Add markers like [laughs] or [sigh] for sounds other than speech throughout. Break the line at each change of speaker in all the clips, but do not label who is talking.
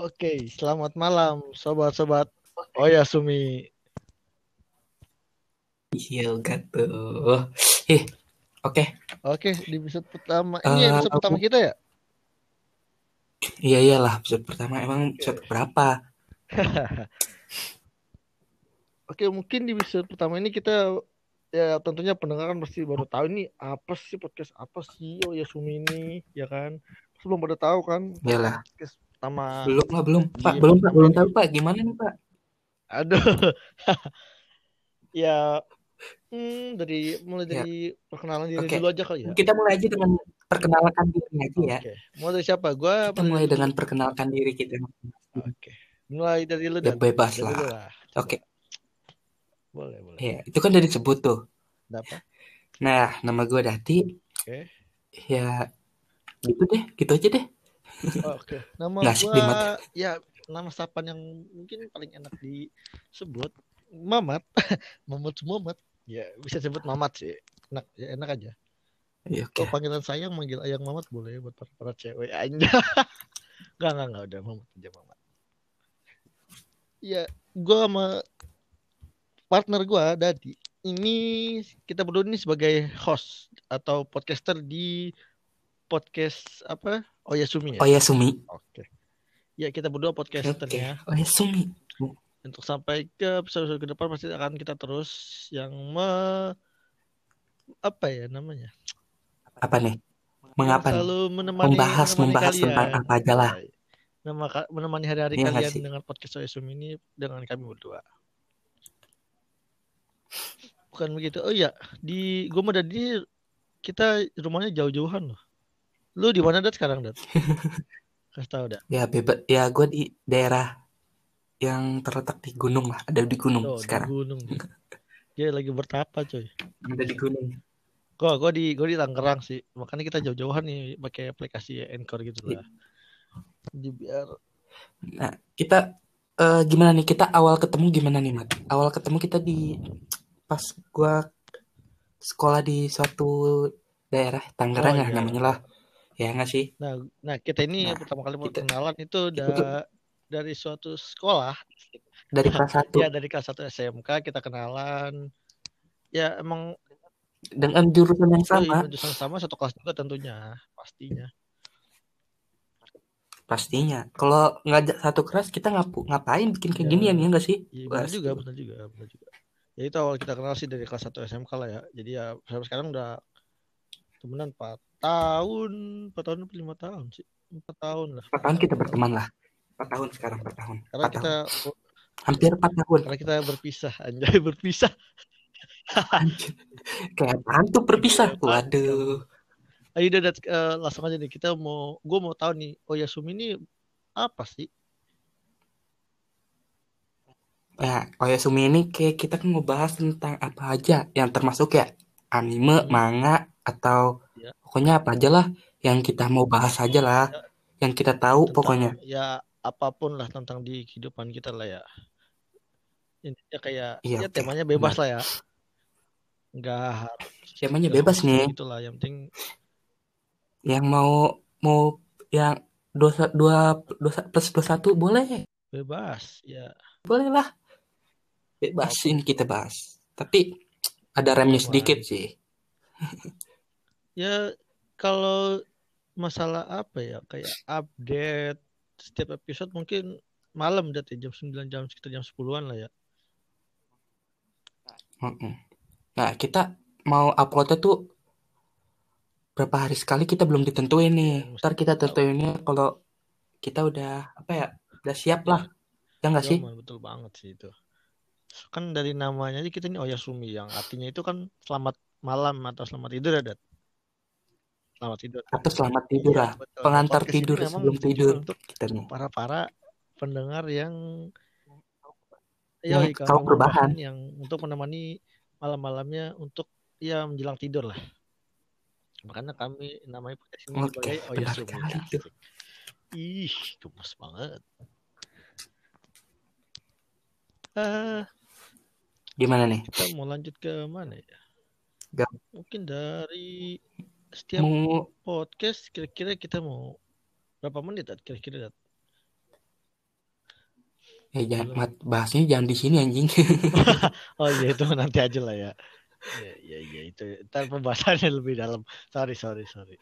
Oke, selamat malam sobat-sobat. Oh ya Sumi.
Iya tuh. Eh, oke.
Oke, di episode pertama. Ini
Eh,
episode pertama kita ya?
Iya iyalah episode pertama emang episode berapa? [laughs]
Oke, mungkin di episode pertama ini kita ya tentunya pendengar kan pasti baru tahu ini apa sih podcast apa sih Oh ya Sumi ini, ya kan? Terus belum pada tahu kan
Iyalah.
podcast pertama.
Belum lah belum. Pak, belum Pak, belum tahu Pak. Gimana nih Pak?
Aduh. [laughs] ya hmm, dari mulai
Ya.
dari perkenalan diri
Oke.
dulu aja kali ya.
Kita mulai aja dengan perkenalkan diri aja ya.
Mau dari siapa? Gua
Kita mulai dengan perkenalkan diri kita.
Oke. Mulai dari lu
Ya bebas
Dari
lah.
lah.
Oke.
Boleh, boleh.
Ya, itu kan dari disebut tuh.
Dapat.
Nah, nama gue Dati.
Oke.
Ya gitu deh, gitu aja deh.
Oh, Oke. Nama gua
nih, Mat.
ya nama sapaan yang mungkin paling enak disebut Mamat. [laughs] Mamat Muhammad. Ya, bisa sebut Mamat sih. Enak, ya, enak aja.
Ya, oke.
Kalau panggilan sayang manggil ayang Mamat boleh buat para, para cewek aja. [laughs] Enggak, enggak, enggak udah Mamat aja Mamat. Ya, gua sama partner gua Dadi. Ini kita berdua ini sebagai host atau podcaster di podcast apa? Oh ya Sumi ya.
Oh ya Sumi.
Oke. Ya kita berdua
Oke.
podcasternya.
Oh ya Sumi.
Untuk sampai ke episode ke depan pasti akan kita terus yang me apa ya namanya?
Apa nih? Mengapa
selalu menemani
Membahas
menemani
membahas tentang
kalian.
apa aja lah.
Nama menemani hari-hari
Iya nggak
kalian
sih?
dengan podcast Soesum ini dengan kami berdua. Bukan begitu. Oh iya, di gua mau di kita rumahnya jauh-jauhan loh. Lu di mana Dat sekarang Dat? [laughs] Kasih tahu Dat.
Ya bebas. Ya gue di daerah yang terletak di gunung lah. Ada di gunung
Oh, di
sekarang.
gunung. Dia. [laughs] Dia lagi bertapa coy.
Ada di gunung.
Gua gua di gua di Tangerang sih. Makanya kita jauh-jauhan nih pakai aplikasi Anchor gitu lah. Jadi biar
Nah kita eh, gimana nih? Kita awal ketemu gimana nih Mat? Awal ketemu kita di pas gua sekolah di suatu daerah Tangerang
Oh,
lah
iya.
namanya lah. Ya nggak sih?
nah nah kita ini
Nah,
pertama kali
kita-
perkenalan itu [laughs]
itu
da-
tuh-
dari suatu sekolah
Dari [laughs] kelas 1
ya dari kelas 1 SMK kita kenalan. Ya emang
dengan jurusan yang
sama
sama
jurusan sama satu kelas juga tentunya pastinya.
pastinya. Kalau ngajak satu kelas kita ngapu ngapain bikin kayak
Ya.
ginian ya nggak sih?
Iya
Wah,
benar juga, benar juga, benar juga. Ya itu awal kita kenal sih dari kelas 1 SMK lah ya. Jadi ya sampai sekarang udah temenan 4 tahun, 4 tahun apa 5 tahun sih? 4 tahun lah.
Empat tahun kita berteman lah. Empat tahun sekarang, empat tahun.
Karena
Empat
kita
tahun. Hampir empat tahun.
karena kita berpisah, anjay [laughs] berpisah.
Anjir. Kayak apaan tuh berpisah? Waduh.
Ayo udah Dat, eh, langsung aja nih kita mau gue mau tahu nih Oyasumi ini apa sih?
Ya, Oyasumi ini kayak kita kan ngebahas tentang apa aja yang termasuk ya anime,
Hmm.
manga atau. Pokoknya apa aja lah yang kita mau bahas aja lah, yang kita tahu
Tentang
pokoknya.
ya apa pun lah tentang di kehidupan kita lah ya. Intinya kayak
Iya,
ya temanya bebas lah ya. Enggak harus
Temanya bebas nih.
gitu lah. Yang penting
Yang mau mau yang dua dua dua plus dua satu boleh,
bebas ya.
boleh lah. Bebas ini kita bahas. Tapi ada remnya sedikit sih. [laughs]
Ya kalau masalah apa ya kayak update setiap episode mungkin malam dat ya jam 9 jam sekitar jam 10-an lah ya.
Nah, kita mau uploadnya tuh berapa hari sekali kita belum ditentuin nih.
Ya,
Ntar kita tentuinnya kalau kita udah apa ya, udah siap
Ya,
lah. Ya nggak sih?
Yaman, betul banget sih itu. Kan dari namanya aja kita ini Oyasumi yang artinya itu kan selamat malam atau selamat tidur ya, Dat. Selamat tidur.
Atau selamat tidur lah.
betul. Nah,
Pengantar
podcast
tidur sebelum tidur
untuk
kita nih.
para-para pendengar yang
Yang
Yoi,
kaum perubahan.
yang untuk menemani malam-malamnya untuk ya menjelang tidur lah. Makanya kami namanya podcast ini
Oke,
sebagai
tuh.
Asik. Ih, gemes banget. Eh,
Gimana nih?
kita mau lanjut ke mana ya?
Gak
Mungkin dari setiap
mau
podcast kira-kira kita mau berapa menit Dat? kira-kira Dat?
Eh jangan mat, bahasnya jangan di sini anjing. [laughs] [laughs]
oh iya itu nanti aja lah ya. Iya iya ya, itu ntar pembahasannya lebih dalam. Sorry sorry sorry.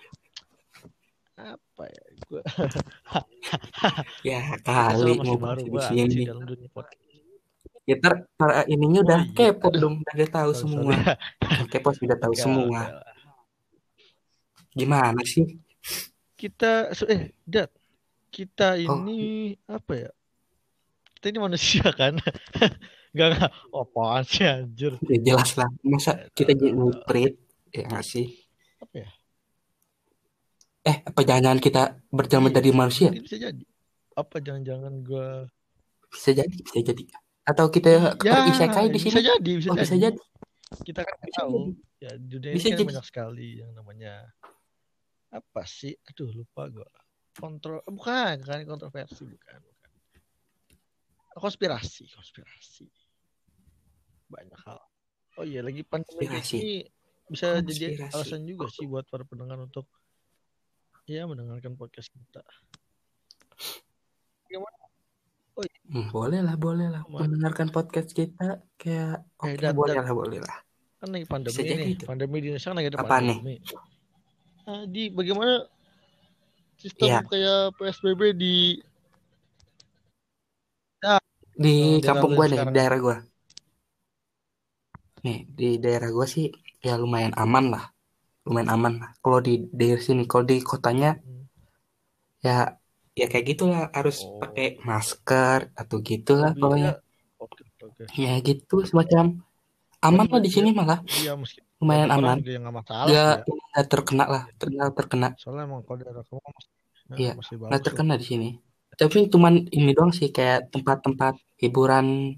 Apa ya? Gua [laughs]
ya kali mau
baru
di sini.
dalam dunia podcast.
Ya ter, ter- ininya
Oh
udah
iya,
kepo dong, udah tahu
Sorry,
semua. kepo sudah tahu semua. Gimana sih?
Kita eh Dat, kita
Oh.
ini apa ya? Kita ini manusia [laughs] kan? Enggak. Oh, apaan sih anjir?
Ya jelas lah. Masa kita jadi nguprit? Ya nggak sih?
Apa ya?
Eh, apa jangan-jangan kita berjalan
Iya,
dari manusia?
Ini bisa jadi. Apa jangan-jangan gua
Bisa jadi, bisa jadi. Atau kita
ya
terisekai di
bisa
sini?
jadi, bisa
Oh,
jadi.
bisa jadi.
Kita kan
Bisa
tahu.
jadi.
Ya, dunia
Bisa
ini kan
jadi.
banyak sekali yang namanya apa sih? Aduh, lupa gua. Kontrol bukan, bukan kontroversi, bukan, bukan. Konspirasi, konspirasi. Banyak hal. Oh iya, lagi pandemi
Konspirasi.
gini bisa jadi alasan juga sih buat para pendengar untuk ya mendengarkan podcast kita.
Hmm, boleh lah, boleh lah. Mendengarkan podcast kita kayak oke,
Eh, Dat,
boleh lah, boleh lah.
Kan lagi pandemi
itu.
Pandemi di Indonesia kan lagi ada pandemi. Di bagaimana sistem
Iya.
kayak PSBB di
Di
Oh,
kampung
lu
nih, daerah gua. Nih, di daerah gua sih ya lumayan aman lah. Lumayan aman lah. Kalau di daerah sini, kalau di kotanya
Hmm.
ya ya kayak gitulah harus
Oh.
pakai masker atau gitulah
Lebih
pokoknya.
ya- Oke, oke.
Ya gitu semacam aman lah di sini malah.
Iya, meski
Lumayan
orang
aman.
juga yang nggak masalah sih ya.
terkena lah, nggak terkena.
Soalnya emang kalau daerah kamu masih, ya,
Iya,
masih bagus lah.
terkena di sini. Tapi cuman ini doang sih kayak tempat-tempat hiburan,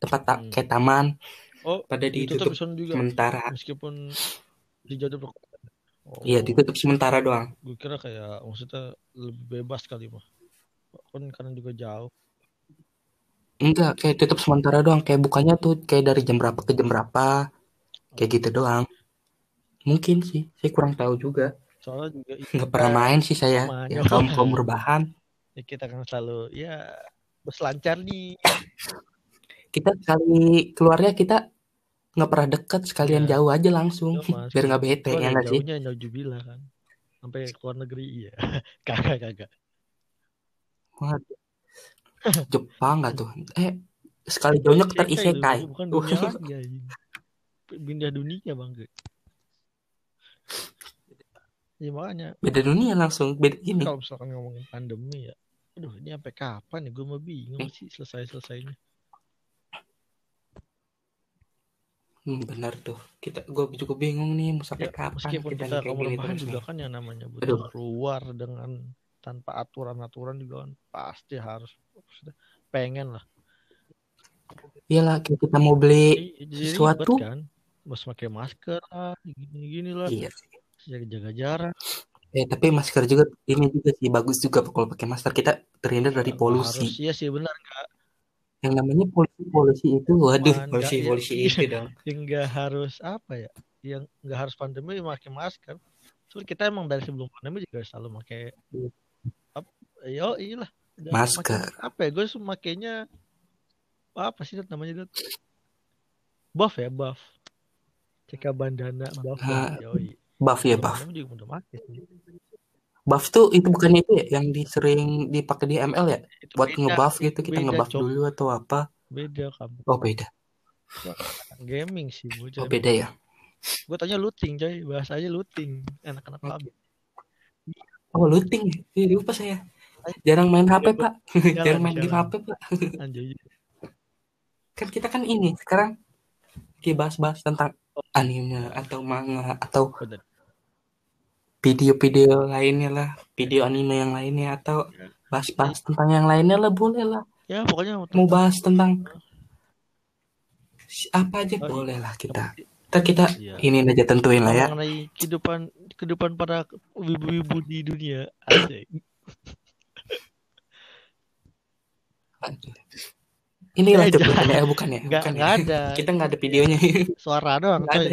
tempat ta-
Hmm.
kayak taman
Oh,
pada
ditutup juga.
sementara.
Meskipun dijatuh. Oh,
Iya, ditutup sementara doang.
gue kira kayak maksudnya lebih bebas kali mah. Kan karena juga jauh.
Enggak, kayak tutup sementara doang. Kayak bukannya tuh kayak dari jam berapa ke jam berapa. Kayak gitu doang. Mungkin sih, saya kurang tahu juga.
Soalnya juga [laughs]
Nggak pernah main sih saya. Ya kaum kaum rebahan.
ya kita kan selalu ya berselancar di
Kita sekali keluarnya kita nggak pernah deket, sekalian
Iya.
jauh aja langsung. [laughs]
Mas.
Biar nggak bete, ya nggak sih?
jauhnya Naujubillah kan. Sampai ke luar negeri iya. [laughs] kagak kagak.
Waduh. Jepang nggak tuh? Eh, sekali jauhnya ke
Isekai
isekai.
dulu, bukan dunia lagi anjing. Pindah dunia bang. Ya makanya
Beda dunia langsung, beda ini.
kalau misalkan ngomongin pandemi ya, aduh ini sampai kapan ya? Gue mau bingung
Eh.
sih selesai selesainya.
Hmm, benar tuh. Kita, gue juga bingung nih mau sampai
Ya,
kapan
meskipun
kita
kita
kayak gini terus
juga
nih.
kan yang namanya
Aduh.
butuh keluar dengan tanpa aturan-aturan juga kan pasti harus pengen lah.
Iyalah, kita mau beli
Jadi, jadi
sesuatu.
kan, harus pakai masker lah, gini-gini lah,
Iya.
jaga jaga jarak.
Eh, tapi masker juga ini juga sih bagus juga kalau pakai masker kita terhindar dari polusi.
Harus iya sih benar nggak
Yang namanya polusi-polusi itu, waduh,
Man, nggak
polusi-polusi
ya,
itu dong.
yang nggak harus apa ya, yang nggak harus pandemi pakai masker. Soalnya kita emang dari sebelum pandemi juga selalu pakai apa? Yo iyalah.
Masker.
pakai- apa ya? Gue makainya apa sih namanya Dut? Buff ya buff. CK bandana buff. Yoi.
Buff ya buff. Buff tuh itu bukannya itu ya yang disering dipakai di ML ya?
Itu
Buat
beda,
ngebuff gitu kita ngebuff dulu atau apa?
Beda kamu.
Oh beda.
Gaming sih bocah.
Oh beda ya.
Gue tanya looting coy, bahasa aja looting.
Oke.
PUBG.
Oh looting ya? Lupa saya. Jarang main HP pak. [laughs]
Jalan,
Jarang main game
jalan.
HP pak.
Anjay.
Kan kita kan ini sekarang lagi bahas-bahas tentang anime atau manga atau video-video lainnya lah, video anime yang lainnya atau bahas-bahas tentang yang lainnya lah boleh lah.
Ya pokoknya
Mau bahas tentang apa aja
Oh,
boleh lah kita. Ntar kita
Iya.
ini aja tentuin lah ya.
mengenai kehidupan kehidupan para wibu-wibu di dunia. Asik.
Inilah
Eh,
tuh
jangan.
bukan ya, bukan ya,
Nggak
bukan ya.
nggak ada. [laughs]
Kita nggak ada videonya. [laughs]
Suara doang
Nggak ada.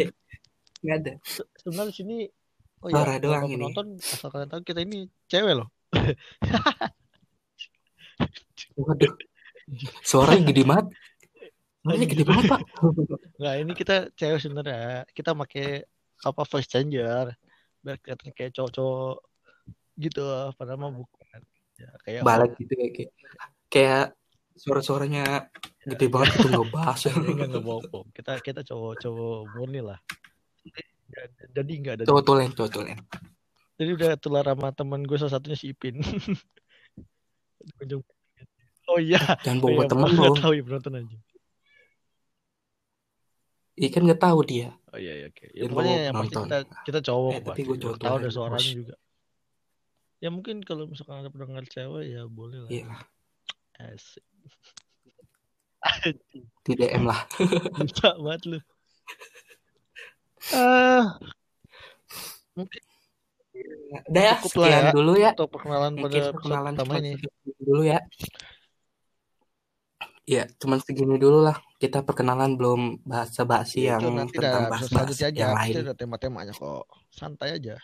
Nggak ada.
Se- Sebenarnya di sini oh
Suara
ya,
doang ini.
penonton asal kalian tahu kita ini cewek loh. [laughs]
Waduh. Suaranya gede banget.
Anjing,
gede banget, Pak.
Nggak, ini kita cewek sebenarnya. Kita pakai apa voice changer biar kelihatan kayak cowok-cowok gitu. Padahal mah bukan. Ya, kayak
Balik gitu ya kayak kayak suara-suaranya gede banget gitu ngebahas.
Jadi nggak nggak bohong. Kita kita cowok-cowok murni lah. Jadi nggak ada.
Cowok tulen, cowok tulen.
Jadi udah tular sama temen gue salah satunya si Ipin. [laughs] oh iya.
Jangan
Oh,
bawa
iya,
temen
nggak
dong.
tahu ya penonton aja.
Iya kan nggak tahu dia.
Oh iya, iya oke. Ya,
Jangan
pokoknya yang pasti kita kita cowok
Eh, tapi gue cowok
tahu ada suaranya juga. Ya mungkin kalau misalkan ada pendengar cewek ya boleh lah.
Iya,
Asik.
di DM lah. [laughs]
Bisa banget lu. Ah, mungkin
Udah ya,
Cukup
sekian
ya.
dulu ya.
untuk perkenalan pada
perkenalan
pertama ini.
dulu ya. Ya, cuman segini dulu lah. Kita perkenalan belum bahasa-basi yang
Itu nanti
tentang
selanjutnya aja.
yang
Kita
lain.
tema-temanya kok. Santai aja.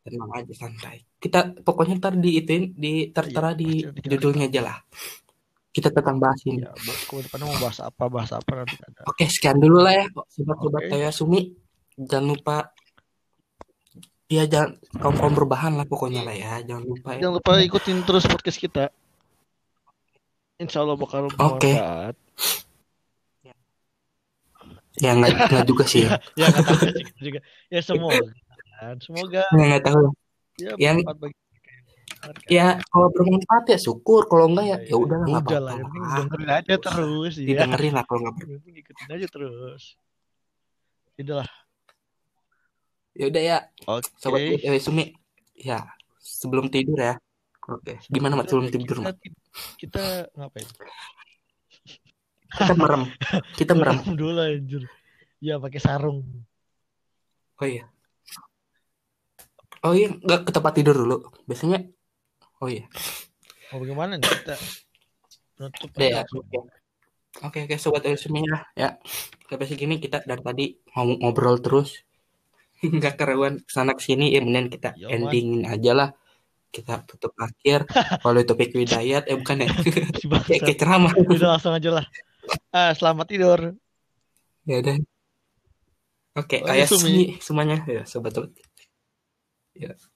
Tenang aja santai. Kita pokoknya ntar di itu di tertera
Iya,
di
nanti kita
judulnya aja lah. Kita tentang bahas ini.
Ya, ke depannya mau bahas apa, bahas apa nanti ada.
Oke, sekian dulu lah ya, sobat-sobat
Oke.
Toya Sumi. Jangan lupa ya jangan kaum kaum berbahan lah pokoknya lah ya. Jangan lupa ya.
Jangan lupa ikutin terus podcast kita. Insya Allah bakal
Oke.
bermanfaat.
Ya nggak juga sih.
Ya, [laughs] ya juga. Ya semoga. Kan. Semoga
Ya nggak tahu.
ya
Yang-
bagi. Kan?
Ya kalau bermanfaat ya syukur. Kalau enggak ya ya udah lah nggak
Udah
apa-apa.
lah, dengerin aja terus ya.
Didengerin lah kalau nggak.
ikutin aja terus. Udah lah.
Ya udah ya,
Oke.
sobat Toya Sumi. Ya sebelum tidur ya. Oke. Gimana mat sebelum tidur
kita,
mat?
kita ngapain?
Kita merem. Kita merem. [laughs]
Merem dulu anjir. Ya pakai sarung.
Oh iya. Oh iya, nggak ke tempat tidur dulu. Biasanya. Oh iya.
Mau bagaimana nih kita nutup
Udah ya. Oke. Oke oke sobat lah ya. Sampai segini kita dari tadi ngobrol terus. [laughs] Nggak keruan ke sana ke sini ya mending kita
Yo, Man.
endingin aja lah. Kita tutup akhir. Kalau topik hidayat eh bukan ya. [laughs] Kayak ceramah. [laughs]
Udah langsung aja lah. Ah, selamat tidur.
Ya udah. Oke,
Oh,
ayah
Sumi.
Sumi semuanya ya sobat-sobat. Ya.